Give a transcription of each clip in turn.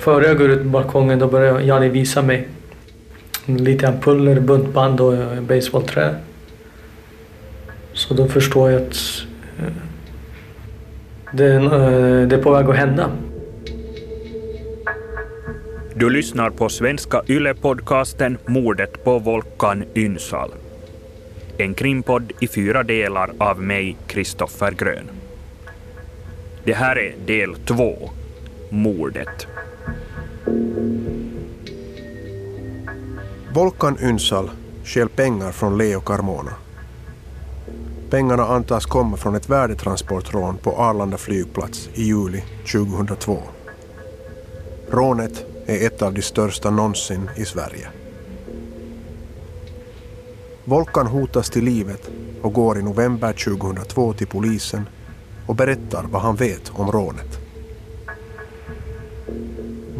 Före jag går ut på balkongen då börjar Janni visa mig lite ampuller, buntband och baseballträ. Så då förstår jag att eh, det, eh, det är på väg att hända. Du lyssnar på svenska YLE-podcasten Mordet på Volkan Ynsal. En krimpodd i fyra delar av mig, Kristoffer Grön. Det här är del två, mordet. Volkan Ynsal stjäl pengar från Leo Carmona. Pengarna antas komma från ett värdetransportrån på Arlanda flygplats i juli 2002. Rånet är ett av de största någonsin i Sverige. Volkan hotas till livet och går i november 2002 till polisen och berättar vad han vet om rånet.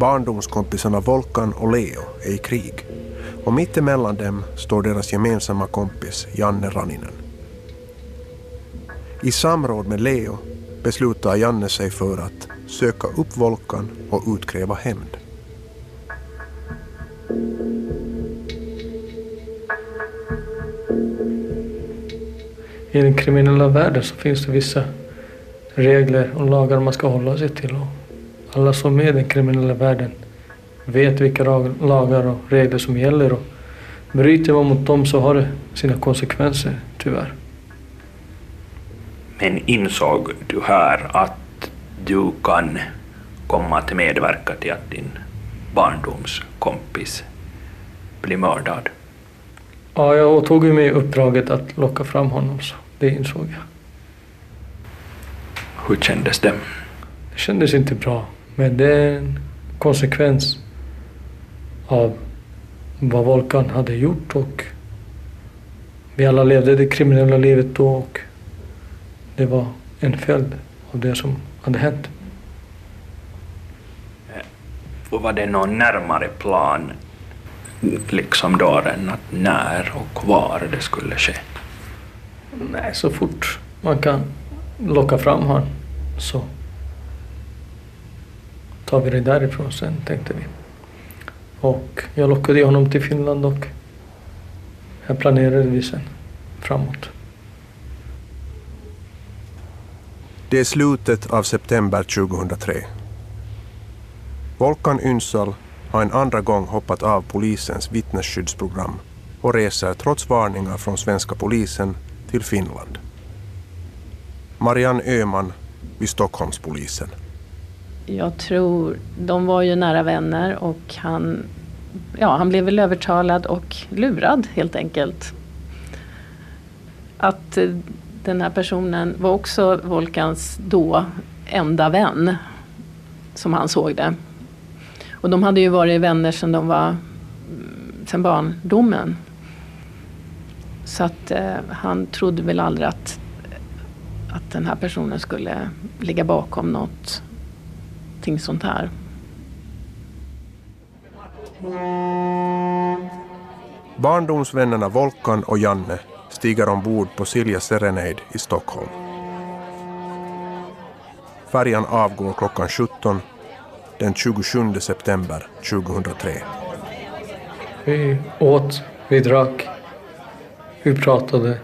Barndomskompisarna Volkan och Leo är i krig och mitt emellan dem står deras gemensamma kompis Janne Raninen. I samråd med Leo beslutar Janne sig för att söka upp Volkan och utkräva hämnd. I den kriminella världen så finns det vissa regler och lagar man ska hålla sig till. Alla som är i den kriminella världen vet vilka lagar och regler som gäller. Och bryter man mot dem så har det sina konsekvenser, tyvärr. Men insåg du här att du kan komma att medverka till att din barndomskompis blir mördad? Ja, jag åtog mig uppdraget att locka fram honom, så det insåg jag. Hur kändes det? Det kändes inte bra, men det är en konsekvens av vad Volkan hade gjort och vi alla levde det kriminella livet då och det var en följd av det som hade hänt. Och var det någon närmare plan liksom då än att när och var det skulle ske? Nej, så fort man kan locka fram honom så tar vi det därifrån sen, tänkte vi. Och jag lockade honom till Finland och här planerade vi sen framåt. Det är slutet av september 2003. Volkan Ynsal har en andra gång hoppat av polisens vittnesskyddsprogram och reser trots varningar från svenska polisen till Finland. Marianne Öhman vid Stockholmspolisen. Jag tror, de var ju nära vänner och han, ja, han blev väl övertalad och lurad helt enkelt. Att eh, den här personen var också Volkans då enda vän, som han såg det. Och de hade ju varit vänner sedan de var, mm, sedan barndomen. Så att eh, han trodde väl aldrig att, att den här personen skulle ligga bakom något någonting sånt här. Barndomsvännerna Volkan och Janne stiger ombord på Silja Serenade i Stockholm. Färjan avgår klockan 17 den 27 september 2003. Vi åt, vi drack, vi pratade,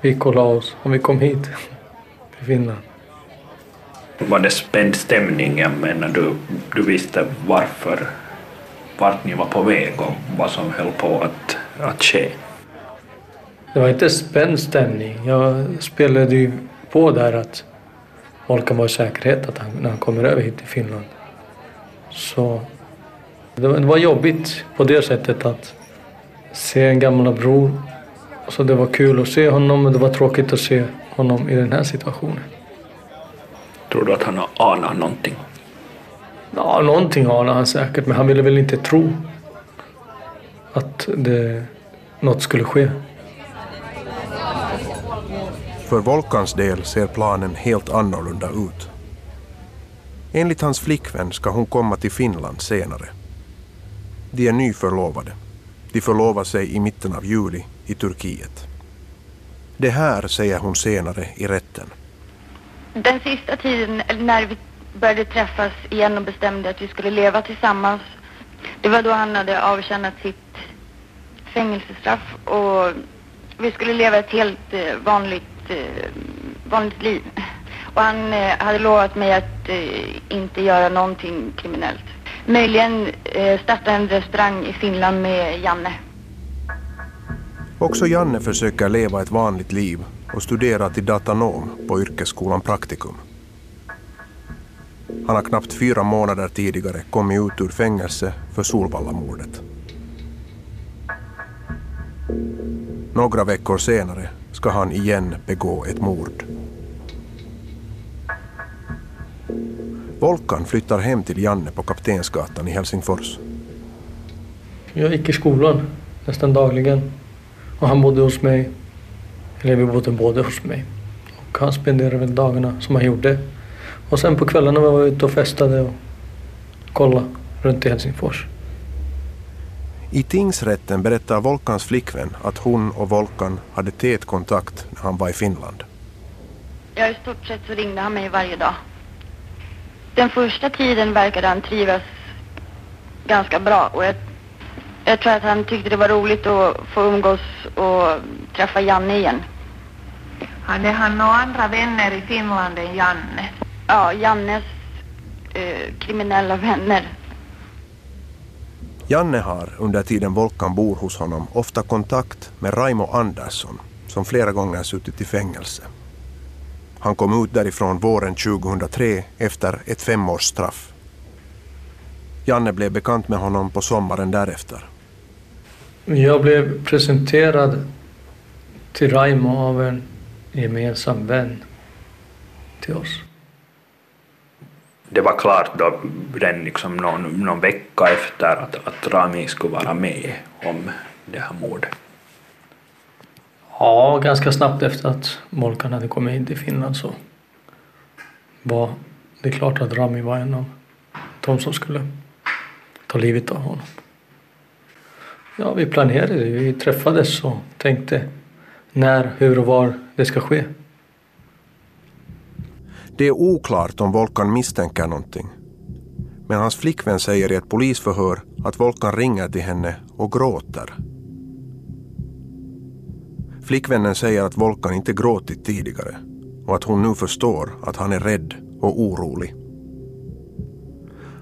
vi la oss och vi kom hit till Finland. Var det spänd stämning? Jag menar, du, du visste varför, vart ni var på väg och vad som höll på att, att ske. Det var inte spänd stämning. Jag spelade ju på där att folk kan vara i säkerhet att han, när han kommer över hit till Finland. Så det var, det var jobbigt på det sättet att se en gammal bror. Så det var kul att se honom men det var tråkigt att se honom i den här situationen. Tror du att han har anat någonting? Ja, någonting anade han säkert, men han ville väl inte tro att det, något skulle ske. För Volkans del ser planen helt annorlunda ut. Enligt hans flickvän ska hon komma till Finland senare. De är nyförlovade. De förlovar sig i mitten av juli i Turkiet. Det här säger hon senare i rätten den sista tiden när vi, började träffas igen och bestämde att vi skulle leva tillsammans. Det var då han hade avtjänat sitt fängelsestraff och vi skulle leva ett helt eh, vanligt, eh, vanligt liv. Och han eh, hade lovat mig att inte göra någonting kriminellt. Möjligen starta en restaurang i Finland med Janne. Också Janne försöker leva ett vanligt liv och studerar till datanom på yrkesskolan Praktikum. Han har knappt fyra månader tidigare kommit ut ur fängelse för Solvallamordet. Några veckor senare ska han igen begå ett mord. Volkan flyttar hem till Janne på Kaptensgatan i Helsingfors. Jag gick i skolan nästan dagligen. Och han bodde hos mig. Bodde båda hos mig. Och han spenderade väl dagarna som han gjorde. Och sen på kvällarna var vi ute och festade och kollade runt i Helsingfors. I tingsrätten berättar Volkans flickvän att hon och Volkan hade tät kontakt när han var i Finland. Ja, i stort sett så ringde han mig varje dag. Den första tiden verkade han trivas ganska bra och jag, jag tror att han tyckte det var roligt att få umgås och träffa Janne igen. Hade han några andra vänner i Finland än Janne? Ja, Jannes eh, kriminella vänner. Janne har under tiden Volkan bor hos honom ofta kontakt med Raimo Andersson som flera gånger suttit i fängelse. Han kom ut därifrån våren 2003 efter ett femårsstraff. Janne blev bekant med honom på sommaren därefter. Jag blev presenterad till Raimo av en gemensam vän till oss. Det var klart då den liksom någon, någon vecka efter att, att Rami skulle vara med om det här mordet. Ja, ganska snabbt efter att Molkan hade kommit in till Finland så var det klart att Rami var en av de som skulle ta livet av honom. Ja, vi planerade, vi träffades och tänkte när, hur och var det ska ske. Det är oklart om Volkan misstänker någonting. Men hans flickvän säger i ett polisförhör att Volkan ringer till henne och gråter. Flickvännen säger att Volkan inte gråtit tidigare och att hon nu förstår att han är rädd och orolig.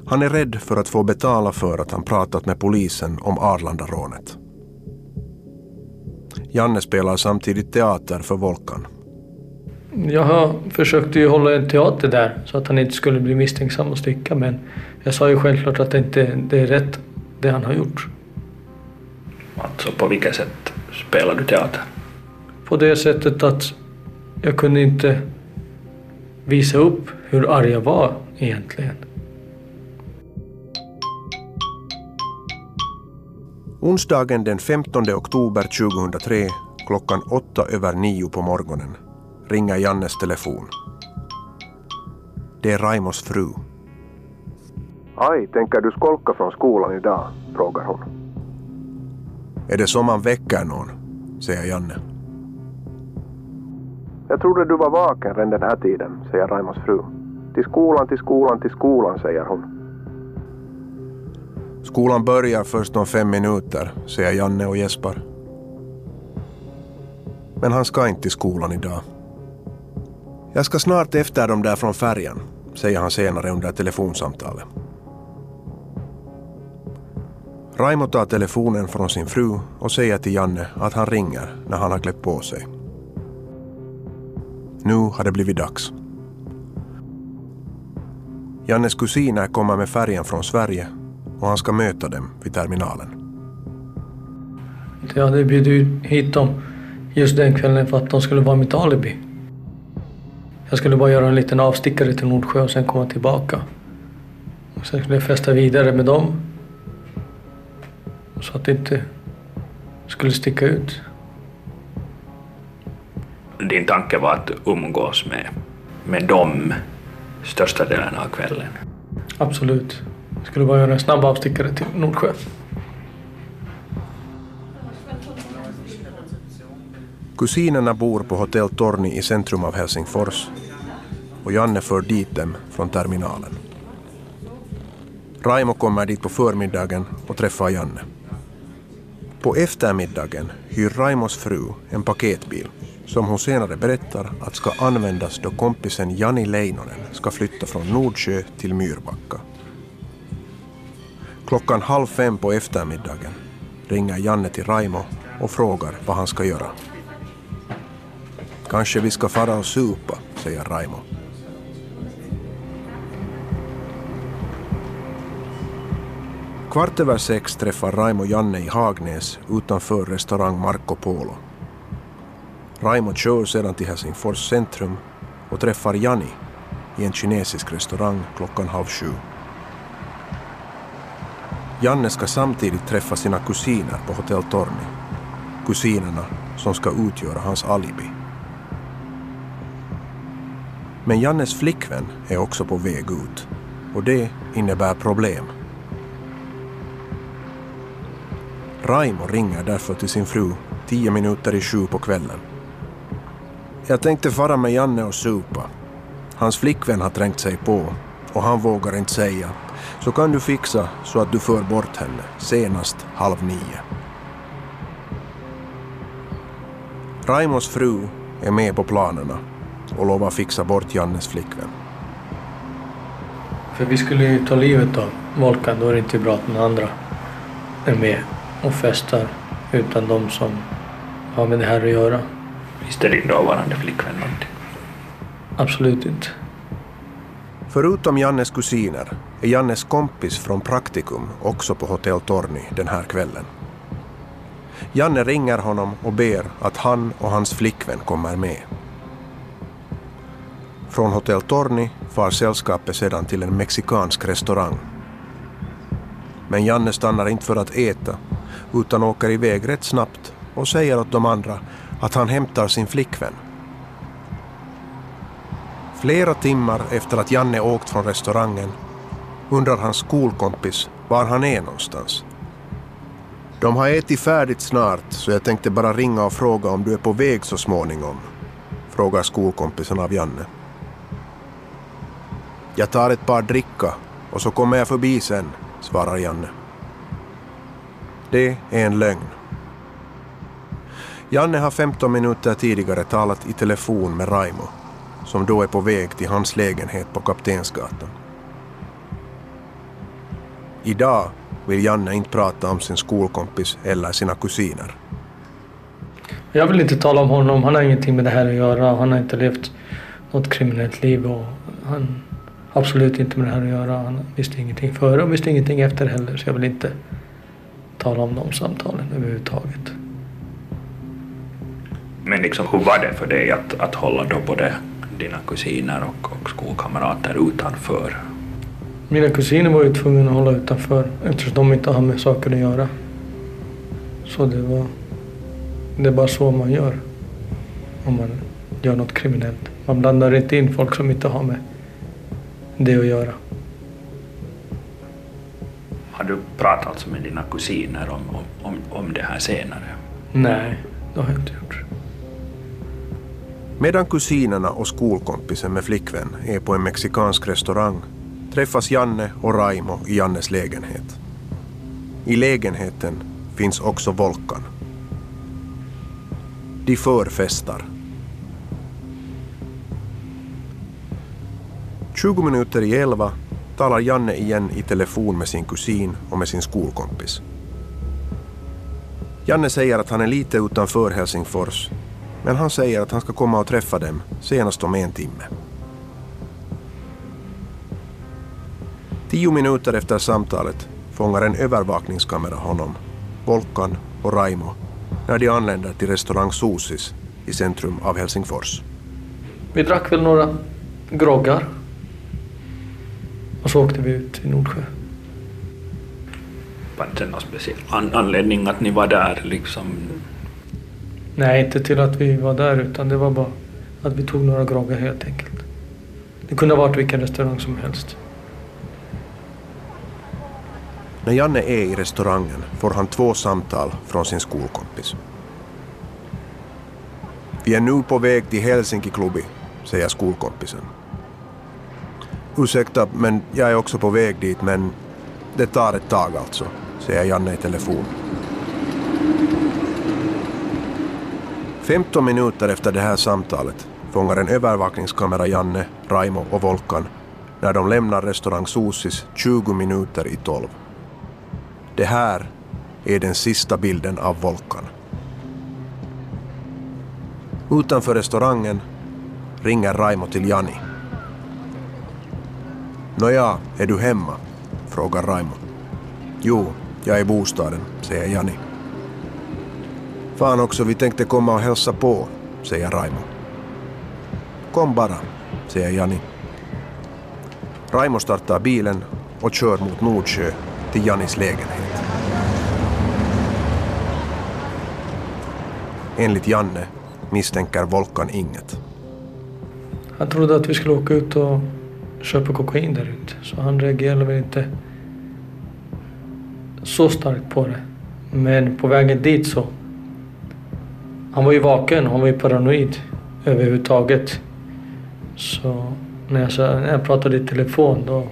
Han är rädd för att få betala för att han pratat med polisen om Arlandarånet. Janne spelar samtidigt teater för Volkan. Jag försökte ju hålla en teater där så att han inte skulle bli misstänksam och sticka men jag sa ju självklart att det inte det är rätt det han har gjort. Alltså på vilket sätt spelar du teater? På det sättet att jag kunde inte visa upp hur arg jag var egentligen. Onsdagen den 15 oktober 2003 klockan åtta över nio på morgonen ringer Jannes telefon. Det är Raimos fru. Aj, tänker du skolka från skolan idag? frågar hon. Är det så man väcker någon? säger Janne. Jag trodde du var vaken redan den här tiden, säger Raimos fru. Till skolan, till skolan, till skolan, säger hon. Skolan börjar först om fem minuter, säger Janne och Jesper. Men han ska inte till skolan idag. Jag ska snart efter dem där från färjan, säger han senare under telefonsamtalet. Raimo tar telefonen från sin fru och säger till Janne att han ringer när han har klätt på sig. Nu har det blivit dags. Jannes kusiner kommer med färjan från Sverige och han ska möta dem vid terminalen. Jag hade bjudit hit dem just den kvällen för att de skulle vara mitt alibi. Jag skulle bara göra en liten avstickare till Nordsjö och sen komma tillbaka. Och sen skulle jag festa vidare med dem. Så att det inte skulle sticka ut. Din tanke var att umgås med, med dem största delen av kvällen? Absolut. Skulle bara göra en snabb avstickare till Nordsjö. Kusinerna bor på Hotell Torni i centrum av Helsingfors. och Janne för dit dem från terminalen. Raimo kommer dit på förmiddagen och träffar Janne. På eftermiddagen hyr Raimos fru en paketbil som hon senare berättar att ska användas då kompisen Jani Leinonen ska flytta från Nordsjö till Myrbacka. Klockan halv fem på eftermiddagen ringer Janne till Raimo och frågar vad han ska göra. Kanske vi ska fara och supa, säger Raimo. Kvart över sex träffar Raimo Janne i Hagnäs utanför restaurang Marco Polo. Raimo kör sedan till Helsingfors centrum och träffar Jani i en kinesisk restaurang klockan halv sju. Janne ska samtidigt träffa sina kusiner på Hotell Torni. Kusinerna som ska utgöra hans alibi. Men Jannes flickvän är också på väg ut och det innebär problem. Raimo ringer därför till sin fru tio minuter i sju på kvällen. Jag tänkte fara med Janne och supa. Hans flickvän har trängt sig på och han vågar inte säga. Så kan du fixa så att du för bort henne senast halv nio. Raimos fru är med på planerna och lovar fixa bort Jannes flickvän. För vi skulle ju ta livet av Volkan, då är det inte bra att någon andra är med och festar utan de som har med det här att göra. Visste din dåvarande flickvän någonting? Absolut inte. Förutom Jannes kusiner är Jannes kompis från praktikum också på Hotell Torni den här kvällen. Janne ringer honom och ber att han och hans flickvän kommer med. Från Hotell Torni far sällskapet sedan till en mexikansk restaurang. Men Janne stannar inte för att äta utan åker iväg rätt snabbt och säger åt de andra att han hämtar sin flickvän. Flera timmar efter att Janne åkt från restaurangen undrar hans skolkompis var han är någonstans. De har ätit färdigt snart så jag tänkte bara ringa och fråga om du är på väg så småningom, frågar skolkompisen av Janne. Jag tar ett par dricka och så kommer jag förbi sen, svarar Janne. Det är en lögn. Janne har 15 minuter tidigare talat i telefon med Raimo, som då är på väg till hans lägenhet på Kaptensgatan. Idag vill Janne inte prata om sin skolkompis eller sina kusiner. Jag vill inte tala om honom, han har ingenting med det här att göra. Han har inte levt något kriminellt liv och han har absolut inte med det här att göra. Han visste ingenting före och visste ingenting efter heller så jag vill inte tala om de samtalen överhuvudtaget. Men liksom, hur var det för dig att, att hålla då både dina kusiner och, och skolkamrater utanför? Mina kusiner var ju tvungna att hålla utanför eftersom de inte har med saker att göra. Så det var... Det är bara så man gör om man gör något kriminellt. Man blandar inte in folk som inte har med det att göra. Har du pratat alltså med dina kusiner om, om, om, om det här senare? Nej, det har jag inte gjort. Medan kusinerna och skolkompisen med flickvän är på en mexikansk restaurang träffas Janne och Raimo i Jannes lägenhet. I lägenheten finns också Volkan. De förfestar. 20 minuter i elva talar Janne igen i telefon med sin kusin och med sin skolkompis. Janne säger att han är lite utanför Helsingfors men han säger att han ska komma och träffa dem senast om en timme. Tio minuter efter samtalet fångar en övervakningskamera honom, Volkan och Raimo när de anländer till restaurang Sosis i centrum av Helsingfors. Vi drack väl några groggar. Och så åkte vi ut till Nordsjö. Var det någon speciell an anledning att ni var där liksom? Nej, inte till att vi var där utan det var bara att vi tog några groggar helt enkelt. Det kunde ha varit vilken restaurang som helst. När Janne är i restaurangen får han två samtal från sin skolkompis. Vi är nu på väg till Helsinki Klubbi, säger skolkompisen. Ursäkta, men jag är också på väg dit, men det tar ett tag alltså, säger Janne i telefon. 15 minuter efter det här samtalet fångar en övervakningskamera Janne, Raimo och Volkan när de lämnar restaurang Sosis 20 minuter i 12. Det här är den sista bilden av Volkan. Utanför restaurangen ringer Raimo till Jani. Nåja, är du hemma? frågar Raimo. Jo, jag är i bostaden, säger Jani. Fan också, vi tänkte komma och hälsa på, säger Raimo. Kom bara, säger Jani. Raimo startar bilen och kör mot Nordsjö till Janis lägenhet. Enligt Janne misstänker Volkan inget. Han trodde att vi skulle åka ut och köpa kokain där ute. Så han reagerade väl inte så starkt på det. Men på vägen dit så... Han var ju vaken, han var ju paranoid överhuvudtaget. Så när jag, när jag pratade i telefon då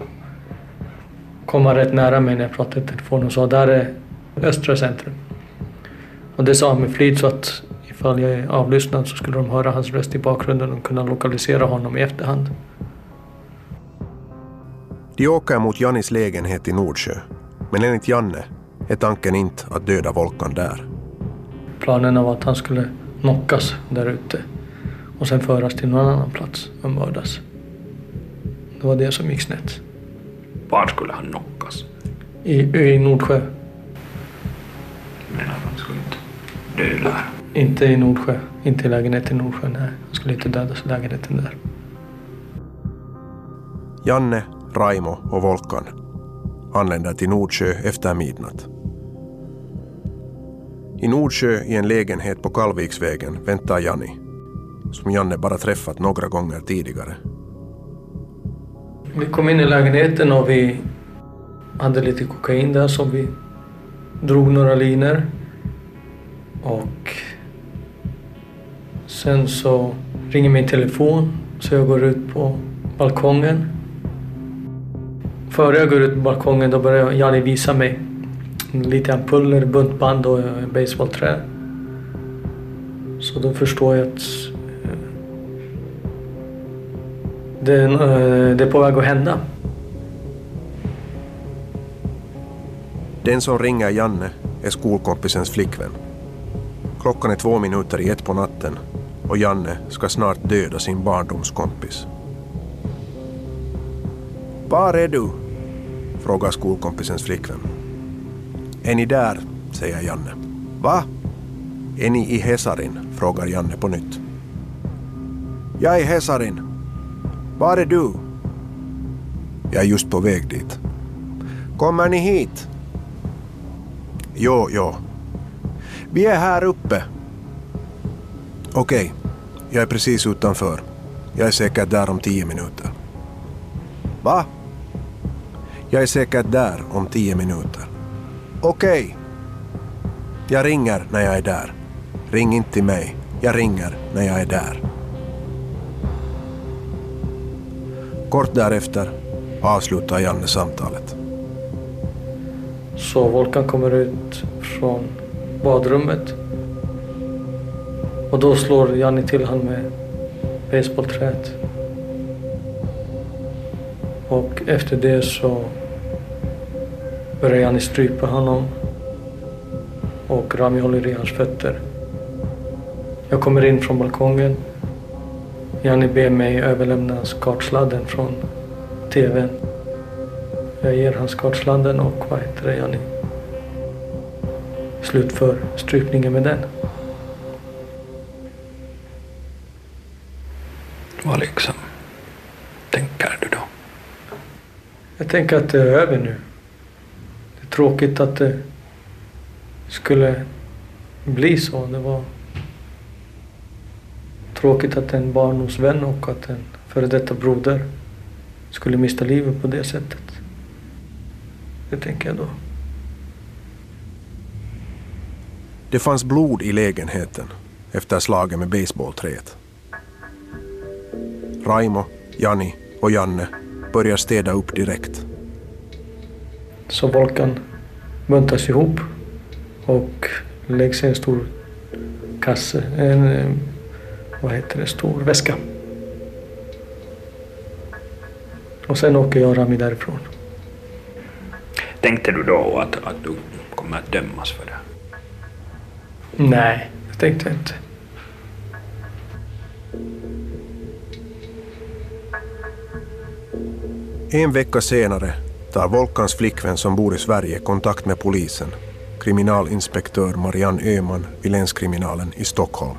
kom han rätt nära mig när jag pratade i telefon och sa där är Östra centrum. Och det sa han med flit så att ifall jag är avlyssnad så skulle de höra hans röst i bakgrunden och kunna lokalisera honom i efterhand. De åker mot Jannis lägenhet i Nordsjö. Men enligt Janne är tanken inte att döda Volkan där. Planen var att han skulle knockas där ute och sen föras till någon annan plats och mördas. Det var det som gick snett. Var skulle han knockas? I, i Nordsjö. Men han skulle inte dö där. Inte i Nordsjö. Inte i lägenheten i Nordsjö, nej. Han skulle inte dödas i lägenheten där. Janne, Raimo och Volkan anländer till Nordsjö efter midnatt. I Nordsjö i en lägenhet på Kalviksvägen väntar Janni, som Janne bara träffat några gånger tidigare. Vi kom in i lägenheten och vi hade lite kokain där som vi drog några linor. Och sen så ringer min telefon så jag går ut på balkongen. Före jag går ut på balkongen då börjar Janni visa mig lite ampuller, buntband och eh, baseballträ. Så då förstår jag att eh, det, eh, det är på väg att hända. Den som ringer Janne är skolkompisens flickvän. Klockan är två minuter i ett på natten och Janne ska snart döda sin barndomskompis. Var är du? frågar skolkompisens flickvän. Är ni där? säger Janne. Va? Är ni i Hesarin? frågar Janne på nytt. Jag är i Hesarin. Var är du? Jag är just på väg dit. Kommer ni hit? Jo, jo. Vi är här uppe. Okej, jag är precis utanför. Jag är säkert där om tio minuter. Va? Jag är säkert där om tio minuter. Okej. Jag ringer när jag är där. Ring inte till mig. Jag ringer när jag är där. Kort därefter avslutar Janne samtalet. Så Volkan kommer ut från badrummet. Och då slår Janni till honom med basebollträet. Och efter det så börjar Janni strypa honom. Och Rami håller i hans fötter. Jag kommer in från balkongen. Janni ber mig överlämna skartsladden från TVn. Jag ger han skartsladden och vad heter det, Janni slutför strypningen med den. Vad liksom tänker du då? Jag tänker att det är över nu. Tråkigt att det skulle bli så. Det var tråkigt att en barndomsvän och att en före detta broder skulle mista livet på det sättet. Det tänker jag då. Det fanns blod i lägenheten efter slaget med basebollträet. Raimo, Jani och Janne börjar städa upp direkt. Så Volkan buntas ihop och läggs i en stor kasse, en eh, vad heter det, stor väska. Och sen åker jag och Rami därifrån. Tänkte du då att, att du kommer att dömas för det? Nej, det tänkte jag inte. En vecka senare tar Volkans flickvän som bor i Sverige kontakt med polisen, kriminalinspektör Marianne Öhman vid länskriminalen i Stockholm.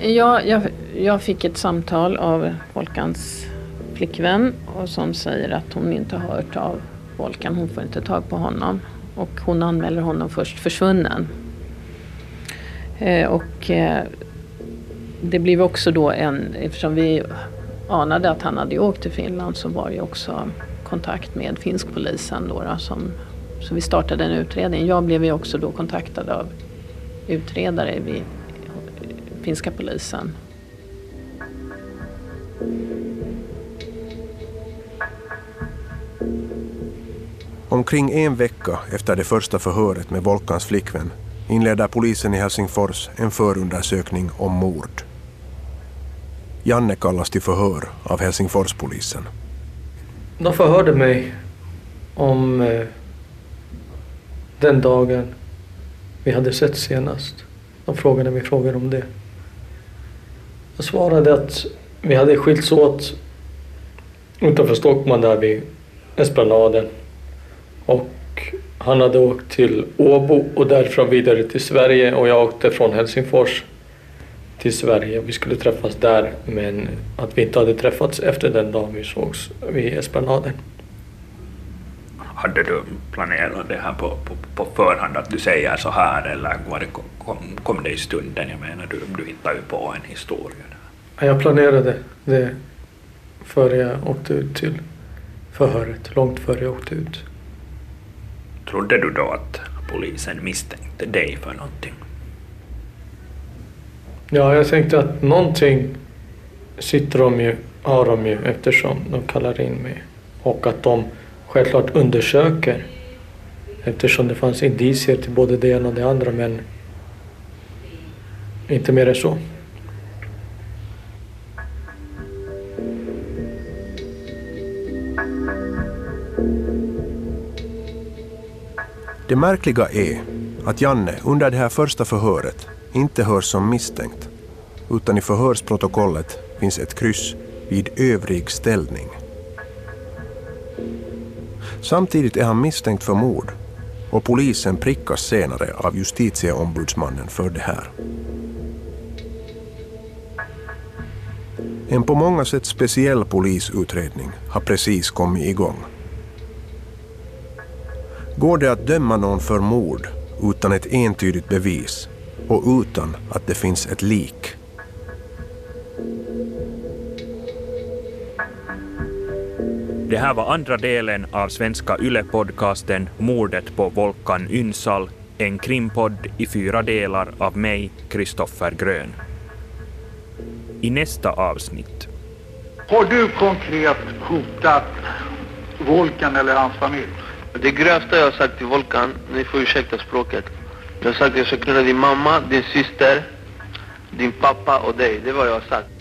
Ja, jag, jag fick ett samtal av Volkans flickvän och som säger att hon inte har hört av Volkan. Hon får inte tag på honom. Och hon anmäler honom först försvunnen. Eh, och eh, det blev också då en, eftersom vi anade att han hade åkt till Finland så var det också kontakt med finskpolisen då, då som, så vi startade en utredning. Jag blev ju också då kontaktad av utredare vid finska polisen. Omkring en vecka efter det första förhöret med Volkans flickvän inleder polisen i Helsingfors en förundersökning om mord. Janne kallas till förhör av Helsingforspolisen. De förhörde mig om eh, den dagen vi hade sett senast. De frågade mig frågor om det. Jag svarade att vi hade skilts åt utanför Stockman där vid Esplanaden. Och han hade åkt till Åbo och därifrån vidare till Sverige och jag åkte från Helsingfors till Sverige. Vi skulle träffas där men att vi inte hade träffats efter den dagen vi sågs vid Esplanaden. Hade du planerat det här på, på, på förhand, att du säger så här, eller var det, kom, kom det i stunden? Jag menar, du, du hittar ju på en historia. Där. Jag planerade det före jag åkte ut till förhöret, långt före jag åkte ut. Trodde du då att polisen misstänkte dig för någonting? Ja, jag tänkte att någonting sitter de ju, har de ju eftersom de kallar in mig. Och att de självklart undersöker eftersom det fanns indicier till både det ena och det andra men inte mer än så. Det märkliga är att Janne under det här första förhöret inte hörs som misstänkt, utan i förhörsprotokollet finns ett kryss vid övrig ställning. Samtidigt är han misstänkt för mord och polisen prickas senare av justitieombudsmannen för det här. En på många sätt speciell polisutredning har precis kommit igång. Går det att döma någon för mord utan ett entydigt bevis och utan att det finns ett lik? Det här var andra delen av svenska YLE-podcasten Mordet på Volkan Ynsal, en krimpodd i fyra delar av mig, Kristoffer Grön. I nästa avsnitt. Har du konkret hotat Volkan eller hans familj? Det grövsta jag har sagt till Volkan, ni får ursäkta språket. Jag har sagt att jag ska knulla din mamma, din syster, din pappa och dig. Det är vad jag har sagt.